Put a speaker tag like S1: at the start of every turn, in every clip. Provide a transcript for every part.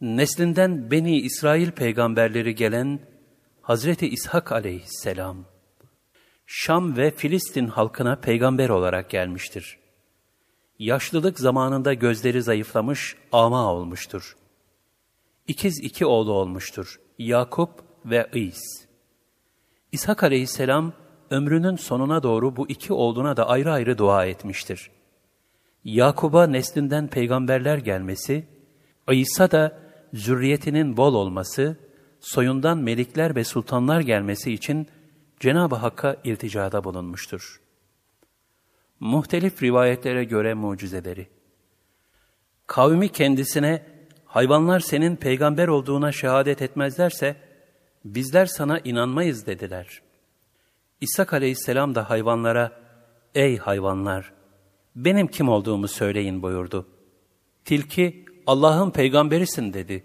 S1: Neslinden Beni İsrail peygamberleri gelen Hazreti İshak aleyhisselam, Şam ve Filistin halkına peygamber olarak gelmiştir. Yaşlılık zamanında gözleri zayıflamış, ama olmuştur. İkiz iki oğlu olmuştur, Yakup ve İs. İshak aleyhisselam, ömrünün sonuna doğru bu iki oğluna da ayrı ayrı dua etmiştir. Yakub'a neslinden peygamberler gelmesi, İsa da zürriyetinin bol olması, soyundan melikler ve sultanlar gelmesi için Cenab-ı Hakk'a ilticada bulunmuştur. Muhtelif rivayetlere göre mucizeleri. Kavmi kendisine, hayvanlar senin peygamber olduğuna şehadet etmezlerse, bizler sana inanmayız dediler. İshak aleyhisselam da hayvanlara, ey hayvanlar, benim kim olduğumu söyleyin buyurdu. Tilki, Allah'ın peygamberisin dedi.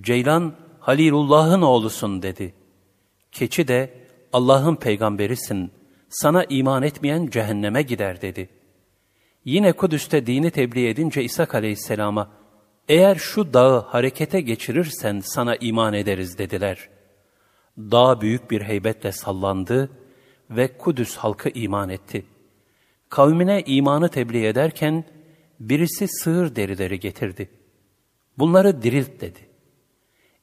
S1: Ceylan, Halilullah'ın oğlusun dedi. Keçi de, Allah'ın peygamberisin, sana iman etmeyen cehenneme gider dedi. Yine Kudüs'te dini tebliğ edince İsa aleyhisselama, eğer şu dağı harekete geçirirsen sana iman ederiz dediler. Dağ büyük bir heybetle sallandı ve Kudüs halkı iman etti. Kavmine imanı tebliğ ederken, birisi sığır derileri getirdi. Bunları dirilt dedi.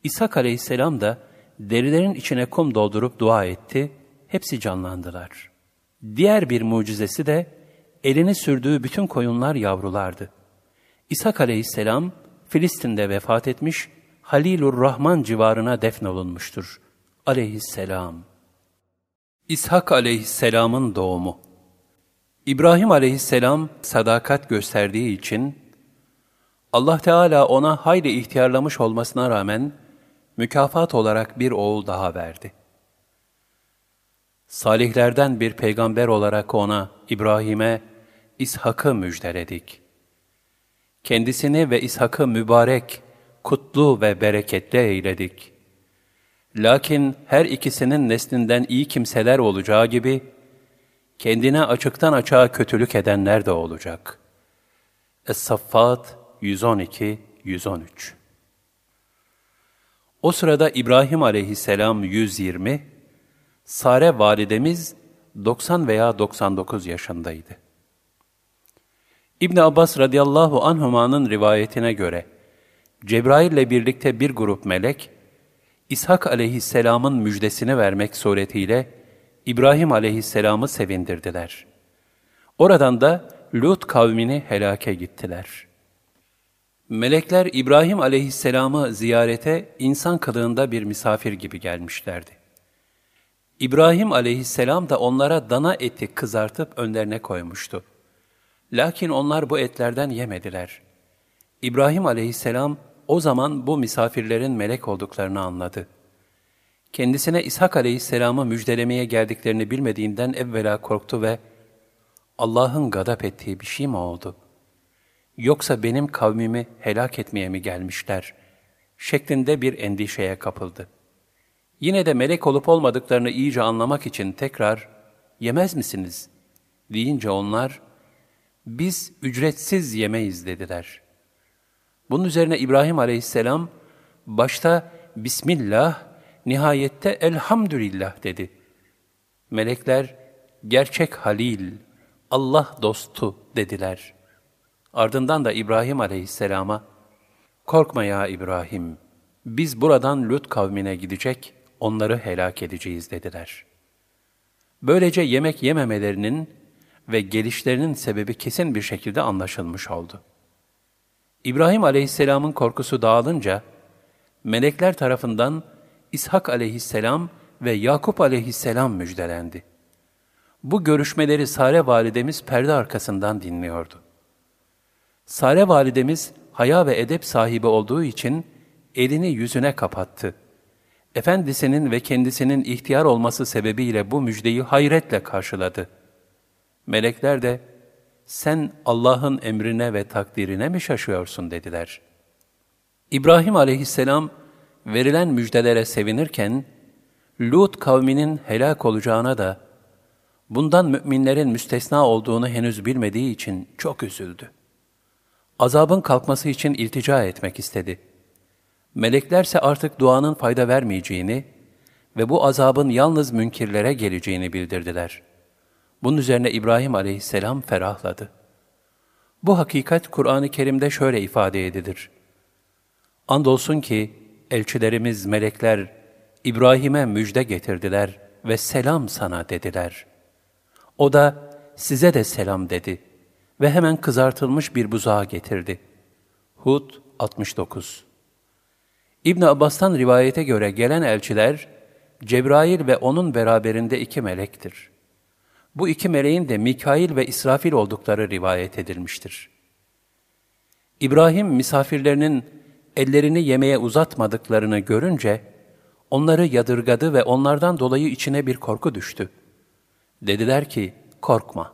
S1: İshak aleyhisselam da derilerin içine kum doldurup dua etti, hepsi canlandılar. Diğer bir mucizesi de elini sürdüğü bütün koyunlar yavrulardı. İshak aleyhisselam Filistin'de vefat etmiş, Halilur Rahman civarına defnolunmuştur. Aleyhisselam. İshak aleyhisselamın doğumu İbrahim aleyhisselam sadakat gösterdiği için Allah Teala ona hayli ihtiyarlamış olmasına rağmen mükafat olarak bir oğul daha verdi. Salihlerden bir peygamber olarak ona, İbrahim'e, İshak'ı müjdeledik. Kendisini ve İshak'ı mübarek, kutlu ve bereketli eyledik. Lakin her ikisinin neslinden iyi kimseler olacağı gibi, kendine açıktan açığa kötülük edenler de olacak. Es-Saffat 112-113 O sırada İbrahim aleyhisselam 120, Sare validemiz 90 veya 99 yaşındaydı. İbn Abbas radıyallahu anhuma'nın rivayetine göre, Cebrail ile birlikte bir grup melek, İshak aleyhisselamın müjdesini vermek suretiyle İbrahim aleyhisselamı sevindirdiler. Oradan da Lut kavmini helake gittiler. Melekler İbrahim aleyhisselamı ziyarete insan kılığında bir misafir gibi gelmişlerdi. İbrahim aleyhisselam da onlara dana eti kızartıp önlerine koymuştu. Lakin onlar bu etlerden yemediler. İbrahim aleyhisselam o zaman bu misafirlerin melek olduklarını anladı. Kendisine İshak aleyhisselamı müjdelemeye geldiklerini bilmediğinden evvela korktu ve Allah'ın gadap ettiği bir şey mi oldu? Yoksa benim kavmimi helak etmeye mi gelmişler? Şeklinde bir endişeye kapıldı. Yine de melek olup olmadıklarını iyice anlamak için tekrar, yemez misiniz? deyince onlar, biz ücretsiz yemeyiz dediler. Bunun üzerine İbrahim aleyhisselam, başta Bismillah, nihayette Elhamdülillah dedi. Melekler, gerçek Halil, Allah dostu dediler. Ardından da İbrahim aleyhisselama, korkma ya İbrahim, biz buradan Lut kavmine gidecek, onları helak edeceğiz dediler. Böylece yemek yememelerinin ve gelişlerinin sebebi kesin bir şekilde anlaşılmış oldu. İbrahim aleyhisselamın korkusu dağılınca, melekler tarafından İshak aleyhisselam ve Yakup aleyhisselam müjdelendi. Bu görüşmeleri Sare validemiz perde arkasından dinliyordu. Sare validemiz haya ve edep sahibi olduğu için elini yüzüne kapattı efendisinin ve kendisinin ihtiyar olması sebebiyle bu müjdeyi hayretle karşıladı. Melekler de, sen Allah'ın emrine ve takdirine mi şaşıyorsun dediler. İbrahim aleyhisselam verilen müjdelere sevinirken, Lut kavminin helak olacağına da, bundan müminlerin müstesna olduğunu henüz bilmediği için çok üzüldü. Azabın kalkması için iltica etmek istedi. Meleklerse artık duanın fayda vermeyeceğini ve bu azabın yalnız münkirlere geleceğini bildirdiler. Bunun üzerine İbrahim aleyhisselam ferahladı. Bu hakikat Kur'an-ı Kerim'de şöyle ifade edilir. Andolsun ki elçilerimiz melekler İbrahim'e müjde getirdiler ve selam sana dediler. O da size de selam dedi ve hemen kızartılmış bir buzağı getirdi. Hud 69 İbn Abbas'tan rivayete göre gelen elçiler Cebrail ve onun beraberinde iki melektir. Bu iki meleğin de Mikail ve İsrafil oldukları rivayet edilmiştir. İbrahim misafirlerinin ellerini yemeğe uzatmadıklarını görünce onları yadırgadı ve onlardan dolayı içine bir korku düştü. Dediler ki, korkma,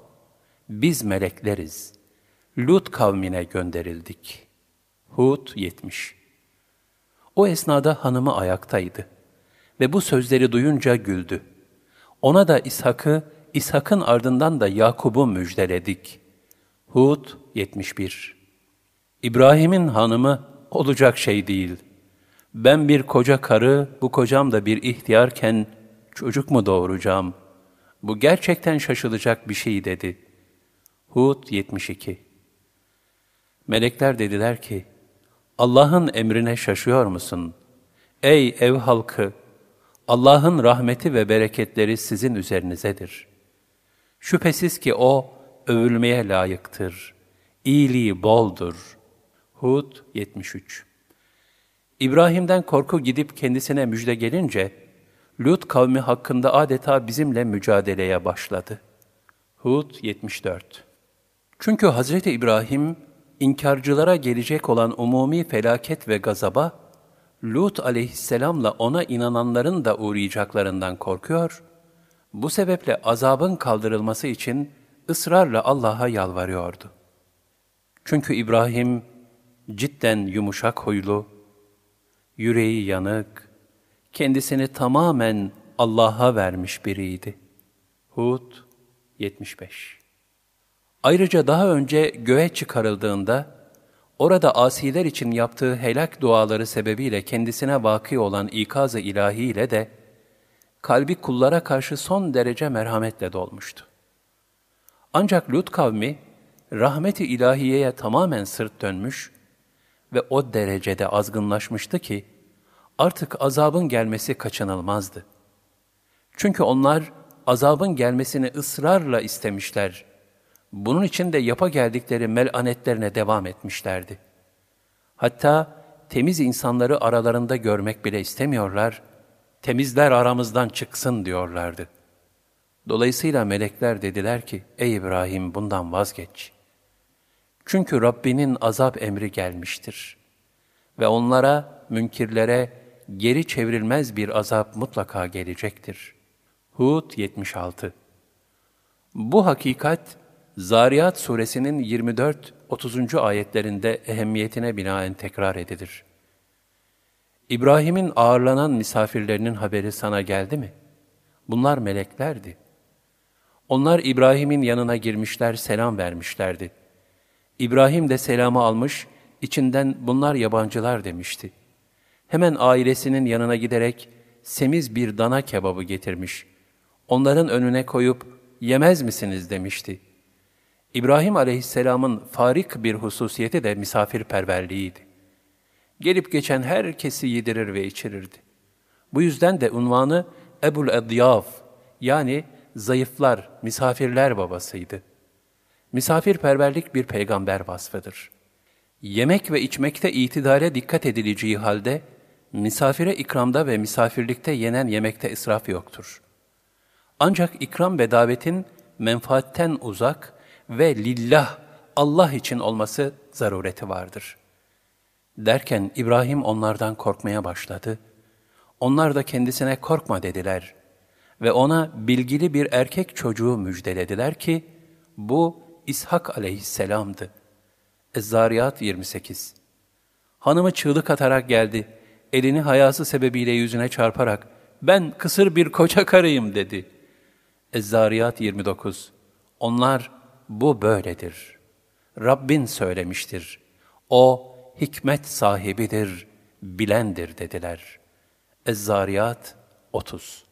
S1: biz melekleriz. Lut kavmine gönderildik. Hud 70 O esnada hanımı ayaktaydı ve bu sözleri duyunca güldü. Ona da İshak'ı, İshak'ın ardından da Yakub'u müjdeledik. Hud 71 İbrahim'in hanımı olacak şey değil. Ben bir koca karı, bu kocam da bir ihtiyarken çocuk mu doğuracağım? Bu gerçekten şaşılacak bir şey dedi. Hud 72 Melekler dediler ki, Allah'ın emrine şaşıyor musun? Ey ev halkı! Allah'ın rahmeti ve bereketleri sizin üzerinizedir. Şüphesiz ki O, övülmeye layıktır. İyiliği boldur. Hud 73 İbrahim'den korku gidip kendisine müjde gelince, Lut kavmi hakkında adeta bizimle mücadeleye başladı. Hud 74 Çünkü Hazreti İbrahim, inkarcılara gelecek olan umumi felaket ve gazaba, Lut aleyhisselamla ona inananların da uğrayacaklarından korkuyor, bu sebeple azabın kaldırılması için ısrarla Allah'a yalvarıyordu. Çünkü İbrahim cidden yumuşak huylu, yüreği yanık, kendisini tamamen Allah'a vermiş biriydi. Hud 75 Ayrıca daha önce göğe çıkarıldığında, orada asiler için yaptığı helak duaları sebebiyle kendisine vaki olan ikaz-ı ilahiyle de, kalbi kullara karşı son derece merhametle dolmuştu. Ancak Lut kavmi, rahmeti ilahiyeye tamamen sırt dönmüş ve o derecede azgınlaşmıştı ki, artık azabın gelmesi kaçınılmazdı. Çünkü onlar azabın gelmesini ısrarla istemişler. Bunun için de yapa geldikleri melanetlerine devam etmişlerdi. Hatta temiz insanları aralarında görmek bile istemiyorlar, temizler aramızdan çıksın diyorlardı. Dolayısıyla melekler dediler ki, ey İbrahim bundan vazgeç. Çünkü Rabbinin azap emri gelmiştir. Ve onlara, münkirlere, geri çevrilmez bir azap mutlaka gelecektir. Hud 76 Bu hakikat, Zariyat suresinin 24-30. ayetlerinde ehemmiyetine binaen tekrar edilir. İbrahim'in ağırlanan misafirlerinin haberi sana geldi mi? Bunlar meleklerdi. Onlar İbrahim'in yanına girmişler, selam vermişlerdi. İbrahim de selamı almış, içinden bunlar yabancılar demişti. Hemen ailesinin yanına giderek semiz bir dana kebabı getirmiş. Onların önüne koyup yemez misiniz demişti. İbrahim aleyhisselamın farik bir hususiyeti de misafirperverliğiydi. Gelip geçen herkesi yedirir ve içirirdi. Bu yüzden de unvanı Ebul Edyaf yani zayıflar, misafirler babasıydı. Misafirperverlik bir peygamber vasfıdır. Yemek ve içmekte itidale dikkat edileceği halde, misafire ikramda ve misafirlikte yenen yemekte israf yoktur. Ancak ikram ve davetin menfaatten uzak ve lillah, Allah için olması zarureti vardır. Derken İbrahim onlardan korkmaya başladı. Onlar da kendisine korkma dediler ve ona bilgili bir erkek çocuğu müjdelediler ki, bu İshak aleyhisselamdı. Ez-Zariyat 28 Hanımı çığlık atarak geldi. Elini hayası sebebiyle yüzüne çarparak, ben kısır bir koca karıyım dedi. Ez-Zariyat 29 Onlar, bu böyledir. Rabbin söylemiştir. O, hikmet sahibidir, bilendir dediler. Ez-Zariyat 30